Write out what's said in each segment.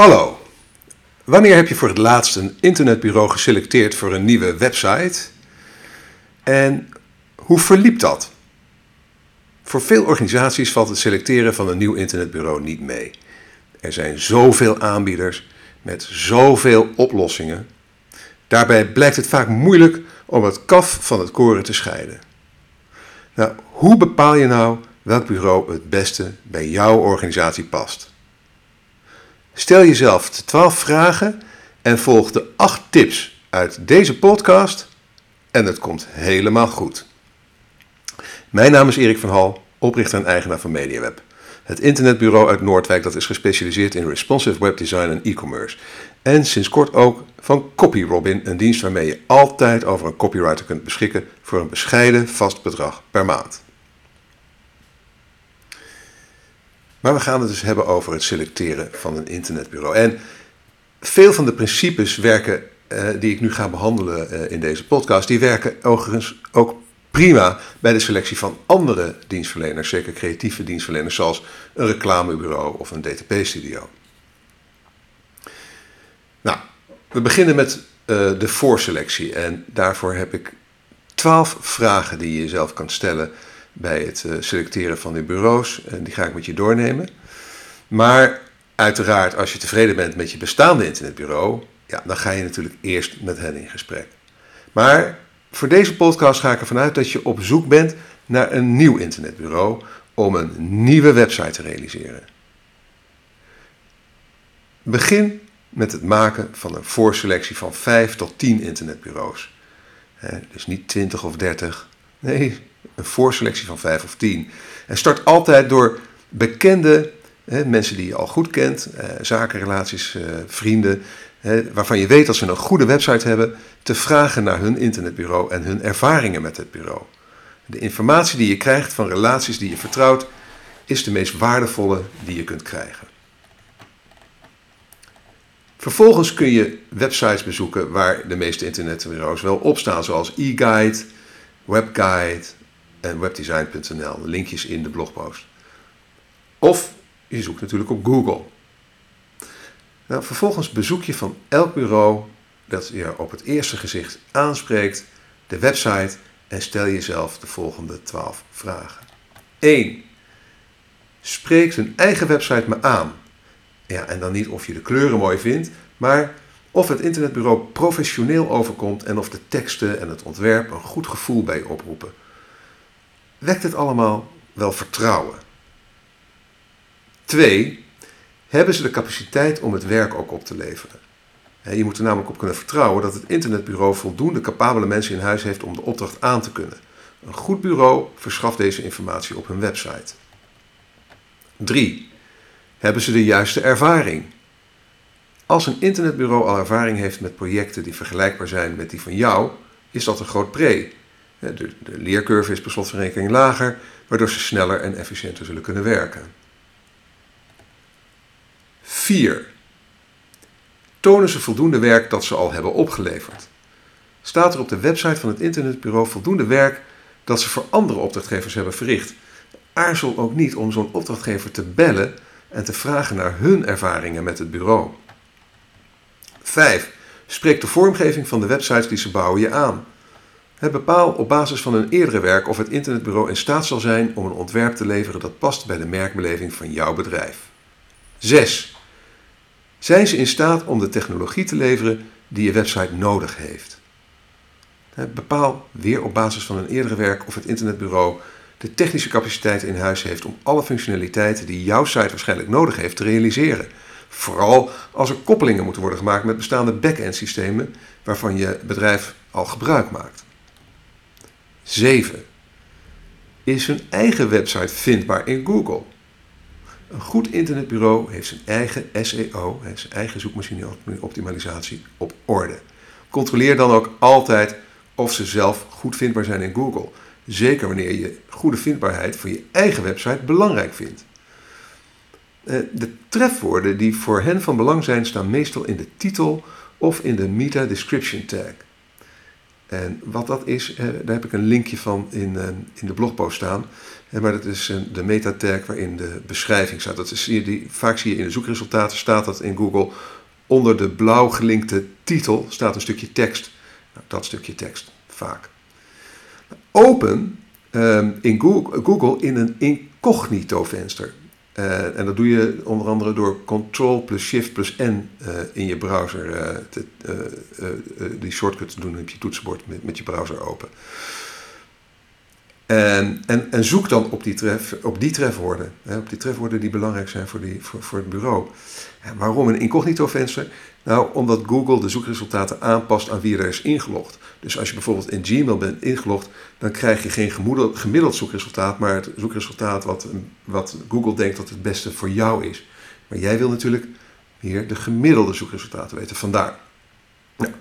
Hallo. Wanneer heb je voor het laatst een internetbureau geselecteerd voor een nieuwe website? En hoe verliep dat? Voor veel organisaties valt het selecteren van een nieuw internetbureau niet mee. Er zijn zoveel aanbieders met zoveel oplossingen. Daarbij blijkt het vaak moeilijk om het kaf van het koren te scheiden. Nou, hoe bepaal je nou welk bureau het beste bij jouw organisatie past? Stel jezelf de 12 vragen en volg de 8 tips uit deze podcast en het komt helemaal goed. Mijn naam is Erik van Hal, oprichter en eigenaar van MediaWeb. Het internetbureau uit Noordwijk dat is gespecialiseerd in responsive webdesign en e-commerce. En sinds kort ook van CopyRobin, een dienst waarmee je altijd over een copywriter kunt beschikken voor een bescheiden vast bedrag per maand. Maar we gaan het dus hebben over het selecteren van een internetbureau. En veel van de principes werken, uh, die ik nu ga behandelen uh, in deze podcast, die werken overigens ook prima bij de selectie van andere dienstverleners, zeker creatieve dienstverleners zoals een reclamebureau of een DTP-studio. Nou, we beginnen met uh, de voorselectie en daarvoor heb ik twaalf vragen die je jezelf kan stellen bij het eh, selecteren van die bureaus. En die ga ik met je doornemen. Maar uiteraard, als je tevreden bent met je bestaande internetbureau, ja, dan ga je natuurlijk eerst met hen in gesprek. Maar voor deze podcast ga ik ervan uit dat je op zoek bent naar een nieuw internetbureau om een nieuwe website te realiseren. Begin met het maken van een voorselectie van 5 tot 10 internetbureaus. dus niet 20 of 30. Nee, een voorselectie van 5 of 10. En start altijd door bekende hè, mensen die je al goed kent, eh, zakenrelaties, eh, vrienden, hè, waarvan je weet dat ze een goede website hebben, te vragen naar hun internetbureau en hun ervaringen met het bureau. De informatie die je krijgt van relaties die je vertrouwt, is de meest waardevolle die je kunt krijgen. Vervolgens kun je websites bezoeken waar de meeste internetbureaus wel op staan, zoals eGuide, WebGuide en webdesign.nl. Linkjes in de blogpost. Of je zoekt natuurlijk op Google. Nou, vervolgens bezoek je van elk bureau dat je op het eerste gezicht aanspreekt de website en stel jezelf de volgende 12 vragen. 1. Spreekt hun eigen website me aan? Ja, en dan niet of je de kleuren mooi vindt, maar of het internetbureau professioneel overkomt en of de teksten en het ontwerp een goed gevoel bij je oproepen. Wekt het allemaal wel vertrouwen? 2. Hebben ze de capaciteit om het werk ook op te leveren? Je moet er namelijk op kunnen vertrouwen dat het internetbureau voldoende capabele mensen in huis heeft om de opdracht aan te kunnen. Een goed bureau verschaft deze informatie op hun website. 3. Hebben ze de juiste ervaring? Als een internetbureau al ervaring heeft met projecten die vergelijkbaar zijn met die van jou, is dat een groot pre. De, de leercurve is per slotverrekening lager, waardoor ze sneller en efficiënter zullen kunnen werken. 4. Tonen ze voldoende werk dat ze al hebben opgeleverd? Staat er op de website van het internetbureau voldoende werk dat ze voor andere opdrachtgevers hebben verricht? Aarzel ook niet om zo'n opdrachtgever te bellen en te vragen naar hun ervaringen met het bureau. 5. Spreekt de vormgeving van de websites die ze bouwen je aan? Bepaal op basis van een eerdere werk of het internetbureau in staat zal zijn om een ontwerp te leveren dat past bij de merkbeleving van jouw bedrijf. 6. Zijn ze in staat om de technologie te leveren die je website nodig heeft? Bepaal weer op basis van een eerdere werk of het internetbureau de technische capaciteit in huis heeft om alle functionaliteiten die jouw site waarschijnlijk nodig heeft te realiseren. Vooral als er koppelingen moeten worden gemaakt met bestaande back-end systemen waarvan je bedrijf al gebruik maakt. 7. Is hun eigen website vindbaar in Google? Een goed internetbureau heeft zijn eigen SEO, zijn eigen zoekmachine-optimalisatie, op orde. Controleer dan ook altijd of ze zelf goed vindbaar zijn in Google. Zeker wanneer je goede vindbaarheid voor je eigen website belangrijk vindt. Eh, de trefwoorden die voor hen van belang zijn, staan meestal in de titel of in de meta description tag. En wat dat is, eh, daar heb ik een linkje van in, eh, in de blogpost staan. Eh, maar dat is de metatag waarin de beschrijving staat. Dat is, zie je die, vaak zie je in de zoekresultaten, staat dat in Google. Onder de blauw gelinkte titel staat een stukje tekst. Nou, dat stukje tekst, vaak. Open ehm, in Google in een incognito venster. Uh, en dat doe je onder andere door Ctrl plus Shift plus N uh, in je browser, te, die shortcut te doen op je toetsenbord met, met je browser open. En, en, en, zoek dan op die, tref, op die trefwoorden. Hè, op die trefwoorden die belangrijk zijn voor, die, voor, voor het bureau. Waarom een incognito venster? Nou, omdat Google de zoekresultaten aanpast aan wie er is ingelogd. Dus als je bijvoorbeeld in Gmail bent ingelogd, dan krijg je geen gemiddeld zoekresultaat, maar het zoekresultaat wat, wat Google denkt dat het beste voor jou is. Maar jij wil natuurlijk meer de gemiddelde zoekresultaten weten. Vandaar. Nou,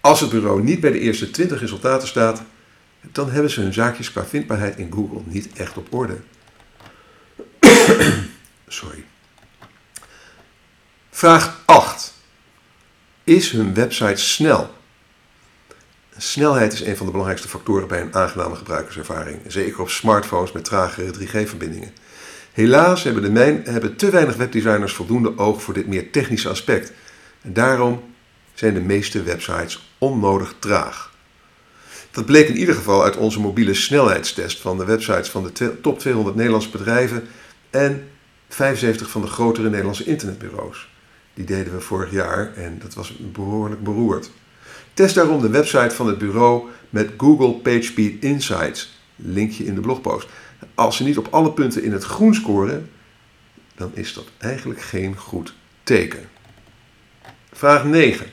als het bureau niet bij de eerste 20 resultaten staat, dan hebben ze hun zaakjes qua vindbaarheid in Google niet echt op orde. Sorry. Vraag 8. Is hun website snel? Snelheid is een van de belangrijkste factoren bij een aangename gebruikerservaring, zeker op smartphones met tragere 3G-verbindingen. Helaas hebben, de mijn, hebben te weinig webdesigners voldoende oog voor dit meer technische aspect. En daarom zijn de meeste websites onnodig traag. Dat bleek in ieder geval uit onze mobiele snelheidstest van de websites van de top 200 Nederlandse bedrijven en 75 van de grotere Nederlandse internetbureaus. Die deden we vorig jaar en dat was behoorlijk beroerd. Test daarom de website van het bureau met Google PageSpeed Insights. Linkje in de blogpost. Als ze niet op alle punten in het groen scoren, dan is dat eigenlijk geen goed teken. Vraag 9.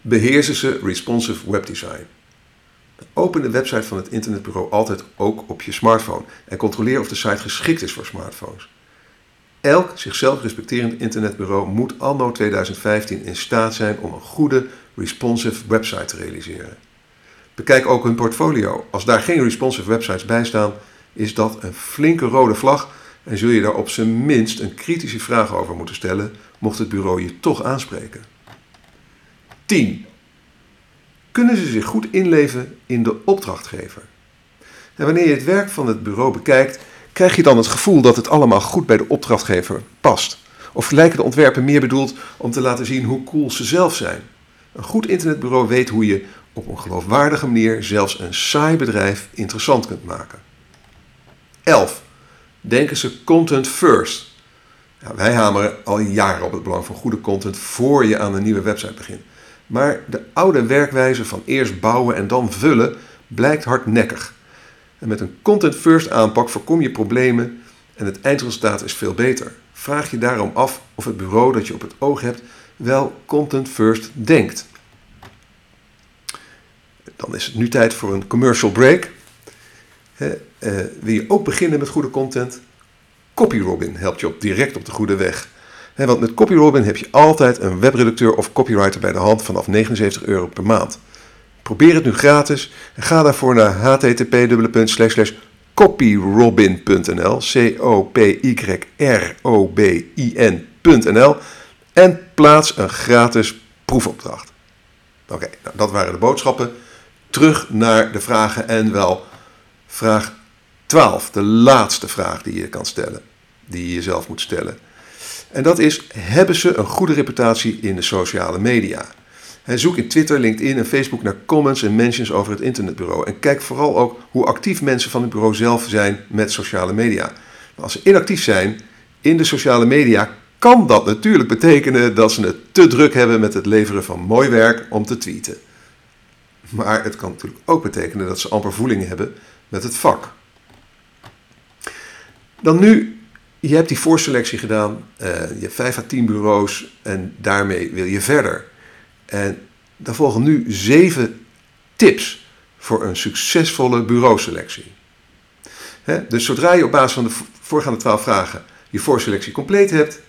Beheersen ze responsive webdesign? Open de website van het internetbureau altijd ook op je smartphone en controleer of de site geschikt is voor smartphones. Elk zichzelf respecterend internetbureau moet anno 2015 in staat zijn om een goede responsive website te realiseren. Bekijk ook hun portfolio. Als daar geen responsive websites bij staan, is dat een flinke rode vlag en zul je daar op zijn minst een kritische vraag over moeten stellen, mocht het bureau je toch aanspreken. 10. Kunnen ze zich goed inleven in de opdrachtgever? En wanneer je het werk van het bureau bekijkt, krijg je dan het gevoel dat het allemaal goed bij de opdrachtgever past. Of lijken de ontwerpen meer bedoeld om te laten zien hoe cool ze zelf zijn? Een goed internetbureau weet hoe je op een geloofwaardige manier zelfs een saai bedrijf interessant kunt maken. 11. Denken ze content first? wij hameren al jaren op het belang van goede content voor je aan een nieuwe website begint. Maar de oude werkwijze van eerst bouwen en dan vullen blijkt hardnekkig. Met een content first aanpak voorkom je problemen en het eindresultaat is veel beter. Vraag je daarom af of het bureau dat je op het oog hebt wel content first denkt. Dan is het nu tijd voor een commercial break. He, uh, wil je ook beginnen met goede content? CopyRobin helpt je op direct op de goede weg. Want met CopyRobin heb je altijd een webredacteur of copywriter bij de hand vanaf 79 euro per maand. Probeer het nu gratis en ga daarvoor naar http://copyrobin.nl C-O-P-Y-R-O-B-I-N.nl en plaats een gratis proefopdracht. Oké, nou, dat waren de boodschappen. Terug naar de vragen en wel vraag 12, de laatste vraag die je kan stellen, die je jezelf moet stellen. En dat is, hebben ze een goede reputatie in de sociale media? Zoek in Twitter, LinkedIn en Facebook naar comments en mentions over het internetbureau. En kijk vooral ook hoe actief mensen van het bureau zelf zijn met sociale media. Als ze inactief zijn in de sociale media, kan dat natuurlijk betekenen dat ze het te druk hebben met het leveren van mooi werk om te tweeten. Maar het kan natuurlijk ook betekenen dat ze amper voeling hebben met het vak. Dan nu, je hebt die voorselectie gedaan, uh, je hebt 5 à 10 bureaus en daarmee wil je verder. En dan volgen nu zeven tips voor een succesvolle bureauselectie. Dus zodra je op basis van de voorgaande 12 vragen je voorselectie compleet hebt,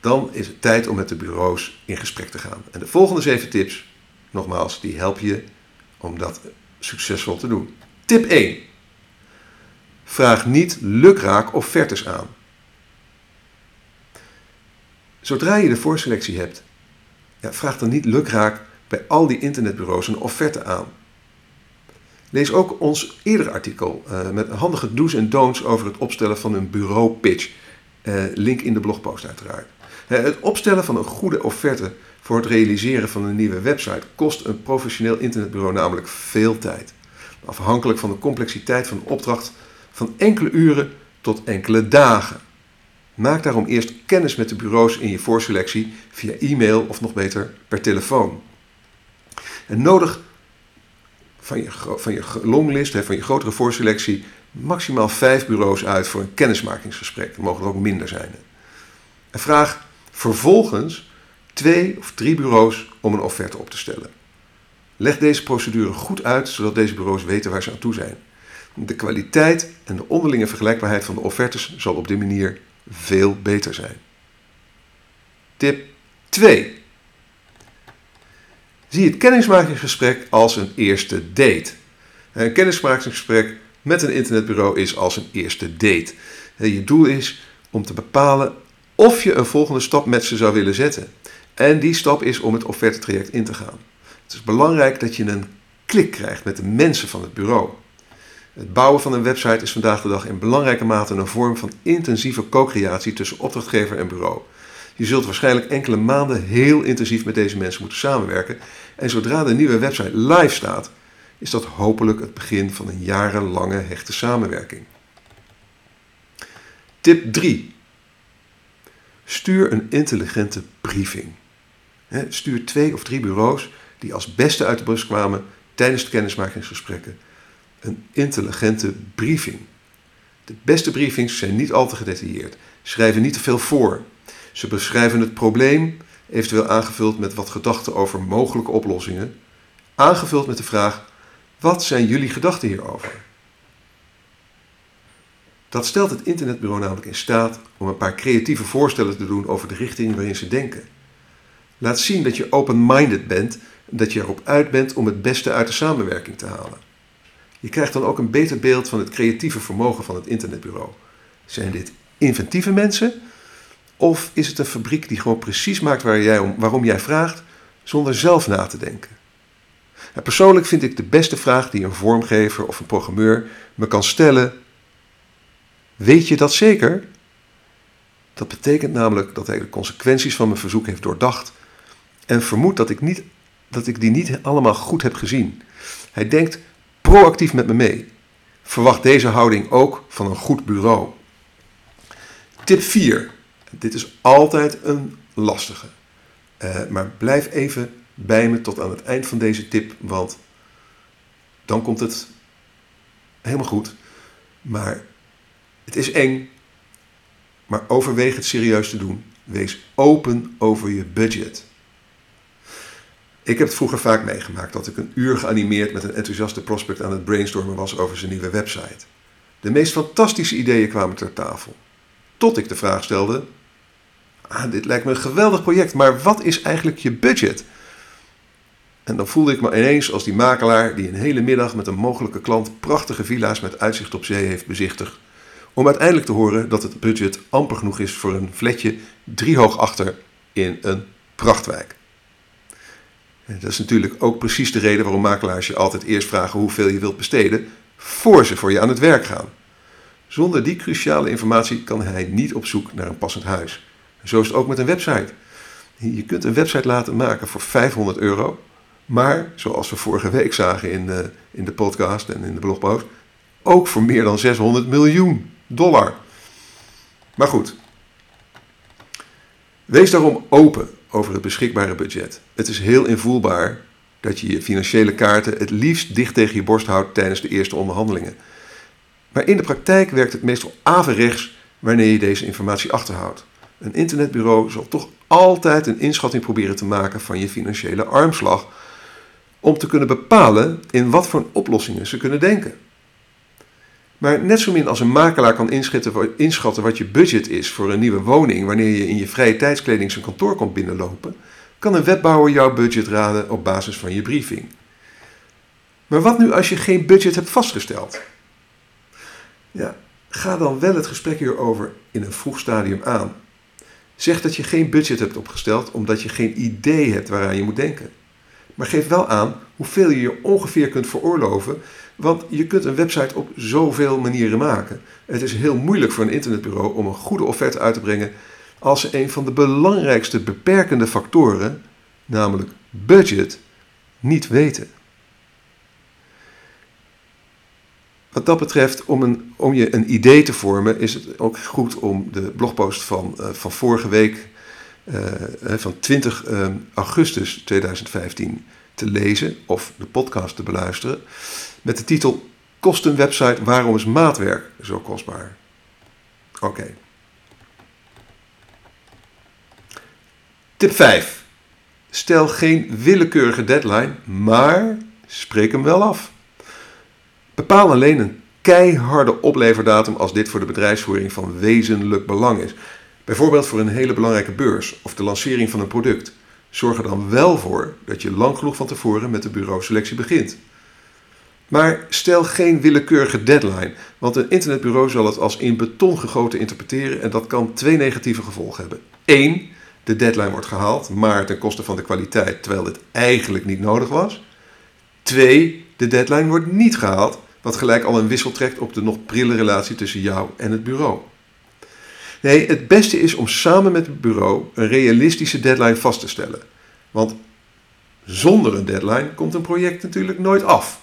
dan is het tijd om met de bureaus in gesprek te gaan. En de volgende zeven tips, nogmaals, die helpen je om dat succesvol te doen. Tip 1. Vraag niet lukraak offertes aan. Zodra je de voorselectie hebt, vraag dan niet lukraak bij al die internetbureaus een offerte aan. Lees ook ons eerdere artikel uh, met handige do's en don'ts over het opstellen van een bureaupitch. Uh, link in de blogpost uiteraard. Het opstellen van een goede offerte voor het realiseren van een nieuwe website kost een professioneel internetbureau namelijk veel tijd. Afhankelijk van de complexiteit van de opdracht van enkele uren tot enkele dagen. Maak daarom eerst kennis met de bureaus in je voorselectie via e-mail of nog beter per telefoon. En nodig van je, van je longlist, van je grotere voorselectie, maximaal vijf bureaus uit voor een kennismakingsgesprek. Er mogen er ook minder zijn. En vraag vervolgens twee of drie bureaus om een offerte op te stellen. Leg deze procedure goed uit, zodat deze bureaus weten waar ze aan toe zijn. De kwaliteit en de onderlinge vergelijkbaarheid van de offertes zal op die manier veel beter zijn. Tip 2. Zie het kennismakingsgesprek als een eerste date. Een kennismakingsgesprek met een internetbureau is als een eerste date. Je doel is om te bepalen of je een volgende stap met ze zou willen zetten. En die stap is om het offertetraject in te gaan. Het is belangrijk dat je een klik krijgt met de mensen van het bureau. Het bouwen van een website is vandaag de dag in belangrijke mate een vorm van intensieve co-creatie tussen opdrachtgever en bureau. Je zult waarschijnlijk enkele maanden heel intensief met deze mensen moeten samenwerken. En zodra de nieuwe website live staat, is dat hopelijk het begin van een jarenlange hechte samenwerking. Tip 3. Stuur een intelligente briefing. Stuur twee of drie bureaus die als beste uit de bus kwamen tijdens de kennismakingsgesprekken een intelligente briefing. De beste briefings zijn niet al te gedetailleerd, schrijven niet te veel voor. Ze beschrijven het probleem, eventueel aangevuld met wat gedachten over mogelijke oplossingen, aangevuld met de vraag: wat zijn jullie gedachten hierover? Dat stelt het internetbureau namelijk in staat om een paar creatieve voorstellen te doen over de richting waarin ze denken. Laat zien dat je open-minded bent en dat je erop uit bent om het beste uit de samenwerking te halen. Je krijgt dan ook een beter beeld van het creatieve vermogen van het internetbureau. Zijn dit inventieve mensen? Of is het een fabriek die gewoon precies maakt waar jij om, waarom jij vraagt, zonder zelf na te denken? persoonlijk vind ik de beste vraag die een vormgever of een programmeur me kan stellen: Weet je dat zeker? Dat betekent namelijk dat hij de consequenties van mijn verzoek heeft doordacht en vermoedt dat dat ik die niet allemaal goed heb gezien. Hij denkt proactief met me mee. Verwacht deze houding ook van een goed bureau. Tip 4. Dit is altijd een lastige. Uh, maar blijf even bij me tot aan het eind van deze tip, want dan komt het helemaal goed. Maar het is eng, maar overweeg het serieus te doen. Wees open over je budget. Ik heb het vroeger vaak meegemaakt dat ik een uur geanimeerd met een enthousiaste prospect aan het brainstormen was over zijn nieuwe website. De meest fantastische ideeën kwamen ter tafel. Tot ik de vraag stelde: ah, Dit lijkt me een geweldig project, maar wat is eigenlijk je budget? En dan voelde ik me ineens als die makelaar die een hele middag met een mogelijke klant prachtige villa's met uitzicht op zee heeft bezichtigd. Om uiteindelijk te horen dat het budget amper genoeg is voor een flatje driehoog achter in een prachtwijk. Dat is natuurlijk ook precies de reden waarom makelaars je altijd eerst vragen hoeveel je wilt besteden, voor ze voor je aan het werk gaan. Zonder die cruciale informatie kan hij niet op zoek naar een passend huis. zo is het ook met een website. Je kunt een website laten maken voor 500 euro, maar zoals we vorige week zagen in de, in de podcast en in de blogpost, ook voor meer dan 600 miljoen dollar. Maar goed, wees daarom open over het beschikbare budget. Het is heel invoelbaar dat je je financiële kaarten het liefst dicht tegen je borst houdt tijdens de eerste onderhandelingen. Maar in de praktijk werkt het meestal averechts wanneer je deze informatie achterhoudt. Een internetbureau zal toch altijd een inschatting proberen te maken van je financiële armslag om te kunnen bepalen in wat voor oplossingen ze kunnen denken. Maar net zo min als een makelaar kan inschatten wat je budget is voor een nieuwe woning wanneer je in je vrije tijdskleding zijn kantoor komt binnenlopen, kan een wetbouwer jouw budget raden op basis van je briefing. Maar wat nu als je geen budget hebt vastgesteld? Ja, ga dan wel het gesprek hierover in een vroeg stadium aan. Zeg dat je geen budget hebt opgesteld omdat je geen idee hebt waaraan je moet denken. Maar geef wel aan hoeveel je je ongeveer kunt veroorloven, want je kunt een website op zoveel manieren maken. Het is heel moeilijk voor een internetbureau om een goede offerte uit te brengen als ze een van de belangrijkste beperkende factoren, namelijk budget, niet weten. Wat dat betreft, om, een, om je een idee te vormen, is het ook goed om de blogpost van, uh, van vorige week, van 20 uh, augustus 2015, te lezen of de podcast te beluisteren. Met de titel Kost een website, waarom is maatwerk zo kostbaar? Oké. Tip 5. Stel geen willekeurige deadline, maar spreek hem wel af. Bepaal alleen een keiharde opleverdatum als dit voor de bedrijfsvoering van wezenlijk belang is. Bijvoorbeeld voor een hele belangrijke beurs of de lancering van een product. Zorg er dan wel voor dat je lang genoeg van tevoren met de bureauselectie begint. Maar stel geen willekeurige deadline, want een internetbureau zal het als in beton gegoten interpreteren en dat kan twee negatieve gevolgen hebben. Eén, de deadline wordt gehaald, maar ten koste van de kwaliteit, terwijl dit eigenlijk niet nodig was. Twee, de deadline wordt niet gehaald, wat gelijk al een wissel trekt op de nog prille relatie tussen jou en het bureau. Nee, het beste is om samen met het bureau een realistische deadline vast te stellen. Want zonder een deadline komt een project natuurlijk nooit af.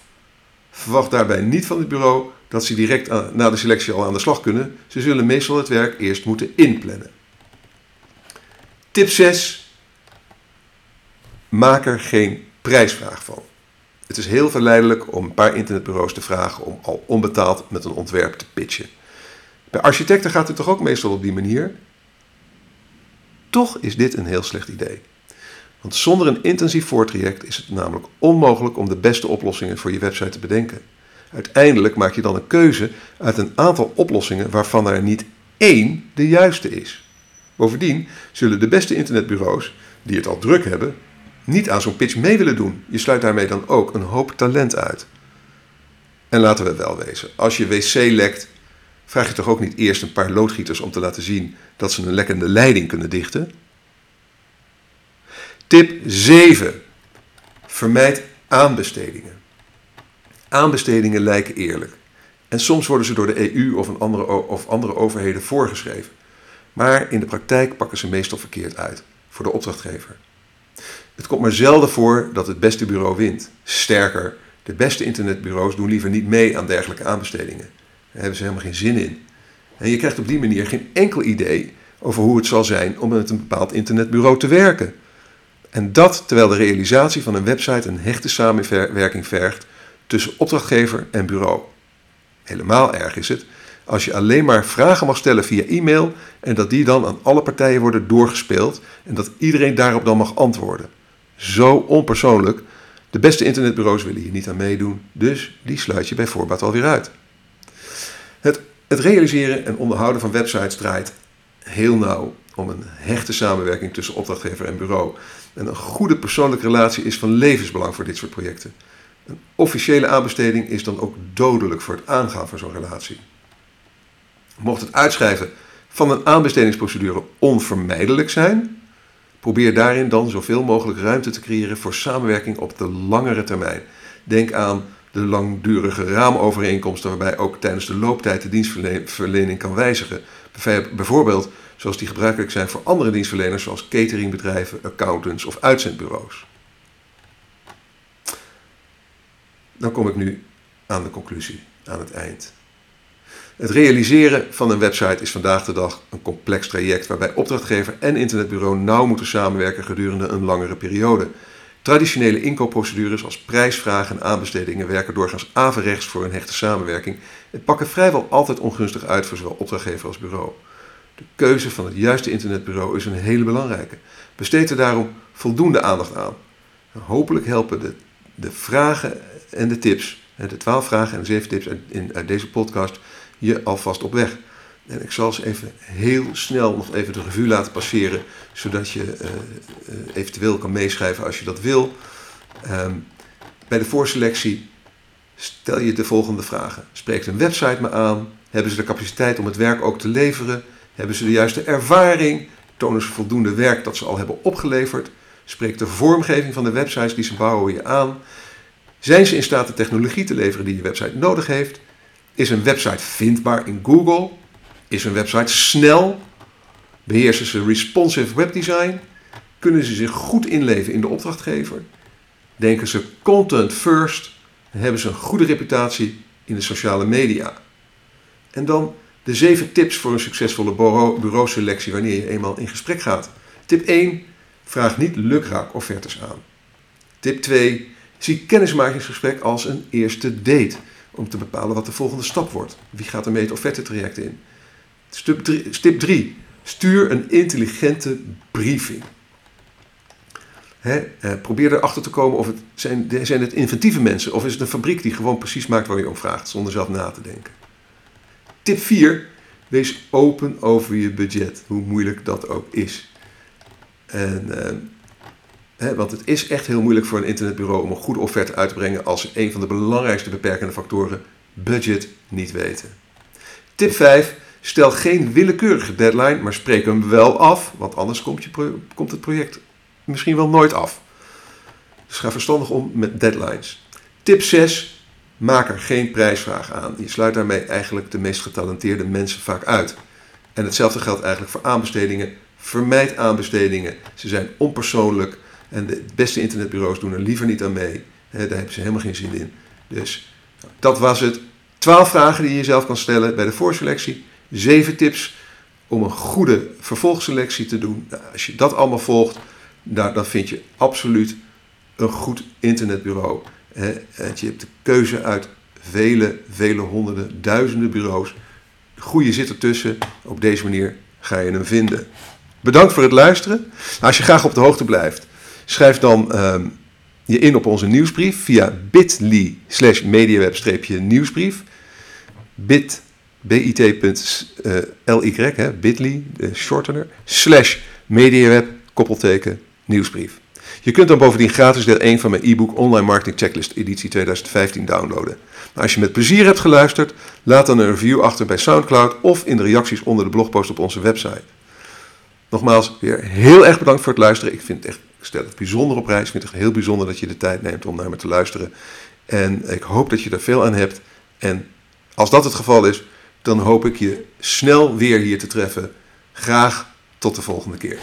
Verwacht daarbij niet van het bureau dat ze direct na de selectie al aan de slag kunnen. Ze zullen meestal het werk eerst moeten inplannen. Tip 6. Maak er geen prijsvraag van. Het is heel verleidelijk om een paar internetbureaus te vragen om al onbetaald met een ontwerp te pitchen. Bij architecten gaat het toch ook meestal op die manier? Toch is dit een heel slecht idee. Want zonder een intensief voortraject is het namelijk onmogelijk om de beste oplossingen voor je website te bedenken. Uiteindelijk maak je dan een keuze uit een aantal oplossingen waarvan er niet één de juiste is. Bovendien zullen de beste internetbureaus, die het al druk hebben, niet aan zo'n pitch mee willen doen. Je sluit daarmee dan ook een hoop talent uit. En laten we wel wezen, als je wc lekt, vraag je toch ook niet eerst een paar loodgieters om te laten zien dat ze een lekkende leiding kunnen dichten? Tip 7. Vermijd aanbestedingen. Aanbestedingen lijken eerlijk. En soms worden ze door de EU of, een andere, of andere overheden voorgeschreven. Maar in de praktijk pakken ze meestal verkeerd uit voor de opdrachtgever. Het komt maar zelden voor dat het beste bureau wint. Sterker, de beste internetbureaus doen liever niet mee aan dergelijke aanbestedingen. Daar hebben ze helemaal geen zin in. En je krijgt op die manier geen enkel idee over hoe het zal zijn om met een bepaald internetbureau te werken. En dat terwijl de realisatie van een website een hechte samenwerking vergt tussen opdrachtgever en bureau. Helemaal erg is het als je alleen maar vragen mag stellen via e-mail en dat die dan aan alle partijen worden doorgespeeld en dat iedereen daarop dan mag antwoorden. Zo onpersoonlijk. De beste internetbureaus willen hier niet aan meedoen, dus die sluit je bij voorbaat alweer uit. Het, het realiseren en onderhouden van websites draait heel nauw om een hechte samenwerking tussen opdrachtgever en bureau. En een goede persoonlijke relatie is van levensbelang voor dit soort projecten. Een officiële aanbesteding is dan ook dodelijk voor het aangaan van zo'n relatie. Mocht het uitschrijven van een aanbestedingsprocedure onvermijdelijk zijn, probeer daarin dan zoveel mogelijk ruimte te creëren voor samenwerking op de langere termijn. Denk aan de langdurige raamovereenkomsten waarbij ook tijdens de looptijd de dienstverlening kan wijzigen. Bijvoorbeeld zoals die gebruikelijk zijn voor andere dienstverleners zoals cateringbedrijven, accountants of uitzendbureaus. Dan kom ik nu aan de conclusie, aan het eind. Het realiseren van een website is vandaag de dag een complex traject waarbij opdrachtgever en internetbureau nauw moeten samenwerken gedurende een langere periode. Traditionele inkoopprocedures als prijsvragen en aanbestedingen werken doorgaans averechts voor een hechte samenwerking en pakken vrijwel altijd ongunstig uit voor zowel opdrachtgever als bureau. De keuze van het juiste internetbureau is een hele belangrijke. Besteed er daarom voldoende aandacht aan. Hopelijk helpen de, de vragen en de tips, de 12 vragen en de 7 tips uit, uit deze podcast, je alvast op weg. En ik zal ze even heel snel nog even de revue laten passeren, zodat je uh, eventueel kan meeschrijven als je dat wil. Um, bij de voorselectie stel je de volgende vragen. Spreekt een website me aan? Hebben ze de capaciteit om het werk ook te leveren? Hebben ze de juiste ervaring? Tonen ze voldoende werk dat ze al hebben opgeleverd? Spreekt de vormgeving van de websites die ze bouwen je aan? Zijn ze in staat de technologie te leveren die je website nodig heeft? Is een website vindbaar in Google? Is een website snel? Beheersen ze responsive webdesign? Kunnen ze zich goed inleven in de opdrachtgever? Denken ze content first? Hebben ze een goede reputatie in de sociale media? En dan de zeven tips voor een succesvolle bureauselectie wanneer je eenmaal in gesprek gaat. Tip 1. Vraag niet lukraak offertes aan. Tip 2. Zie kennismakingsgesprek als een eerste date om te bepalen wat de volgende stap wordt. Wie gaat er mee het offertetraject in? Tip 3. Stuur een intelligente briefing. He, eh, probeer erachter te komen of het zijn, zijn het inventieve mensen of is het een fabriek die gewoon precies maakt waar je om vraagt zonder zelf na te denken. Tip 4. Wees open over je budget, hoe moeilijk dat ook is. En, eh, want het is echt heel moeilijk voor een internetbureau om een goede offerte uit te brengen als ze een van de belangrijkste beperkende factoren budget niet weten. Tip 5. Stel geen willekeurige deadline, maar spreek hem wel af, want anders komt, je komt het project misschien wel nooit af. Dus ga verstandig om met deadlines. Tip 6. Maak er geen prijsvraag aan. Je sluit daarmee eigenlijk de meest getalenteerde mensen vaak uit. En hetzelfde geldt eigenlijk voor aanbestedingen. Vermijd aanbestedingen. Ze zijn onpersoonlijk en de beste internetbureaus doen er liever niet aan mee. Daar hebben ze helemaal geen zin in. Dus dat was het. 12 vragen die je jezelf kan stellen bij de voorselectie. 7 tips om een goede vervolgselectie te doen. Nou, als je dat allemaal volgt, dan vind je absoluut een goed internetbureau. Je hebt de keuze uit vele, vele honderden, duizenden bureaus. De goede zit ertussen. Op deze manier ga je hem vinden. Bedankt voor het luisteren. Nou, als je graag op de hoogte blijft, schrijf dan um, je in op onze nieuwsbrief via bit.ly slash mediaweb-nieuwsbrief. bit.ly, bit.ly, de shortener, slash mediaweb, koppelteken, nieuwsbrief. Je kunt dan bovendien gratis deel 1 van mijn e-book Online Marketing Checklist editie 2015 downloaden. Maar als je met plezier hebt geluisterd, laat dan een review achter bij SoundCloud of in de reacties onder de blogpost op onze website. Nogmaals, weer heel erg bedankt voor het luisteren. Ik, vind echt, ik stel het bijzonder op prijs. Ik vind het heel bijzonder dat je de tijd neemt om naar me te luisteren. En ik hoop dat je er veel aan hebt. En als dat het geval is, dan hoop ik je snel weer hier te treffen. Graag tot de volgende keer.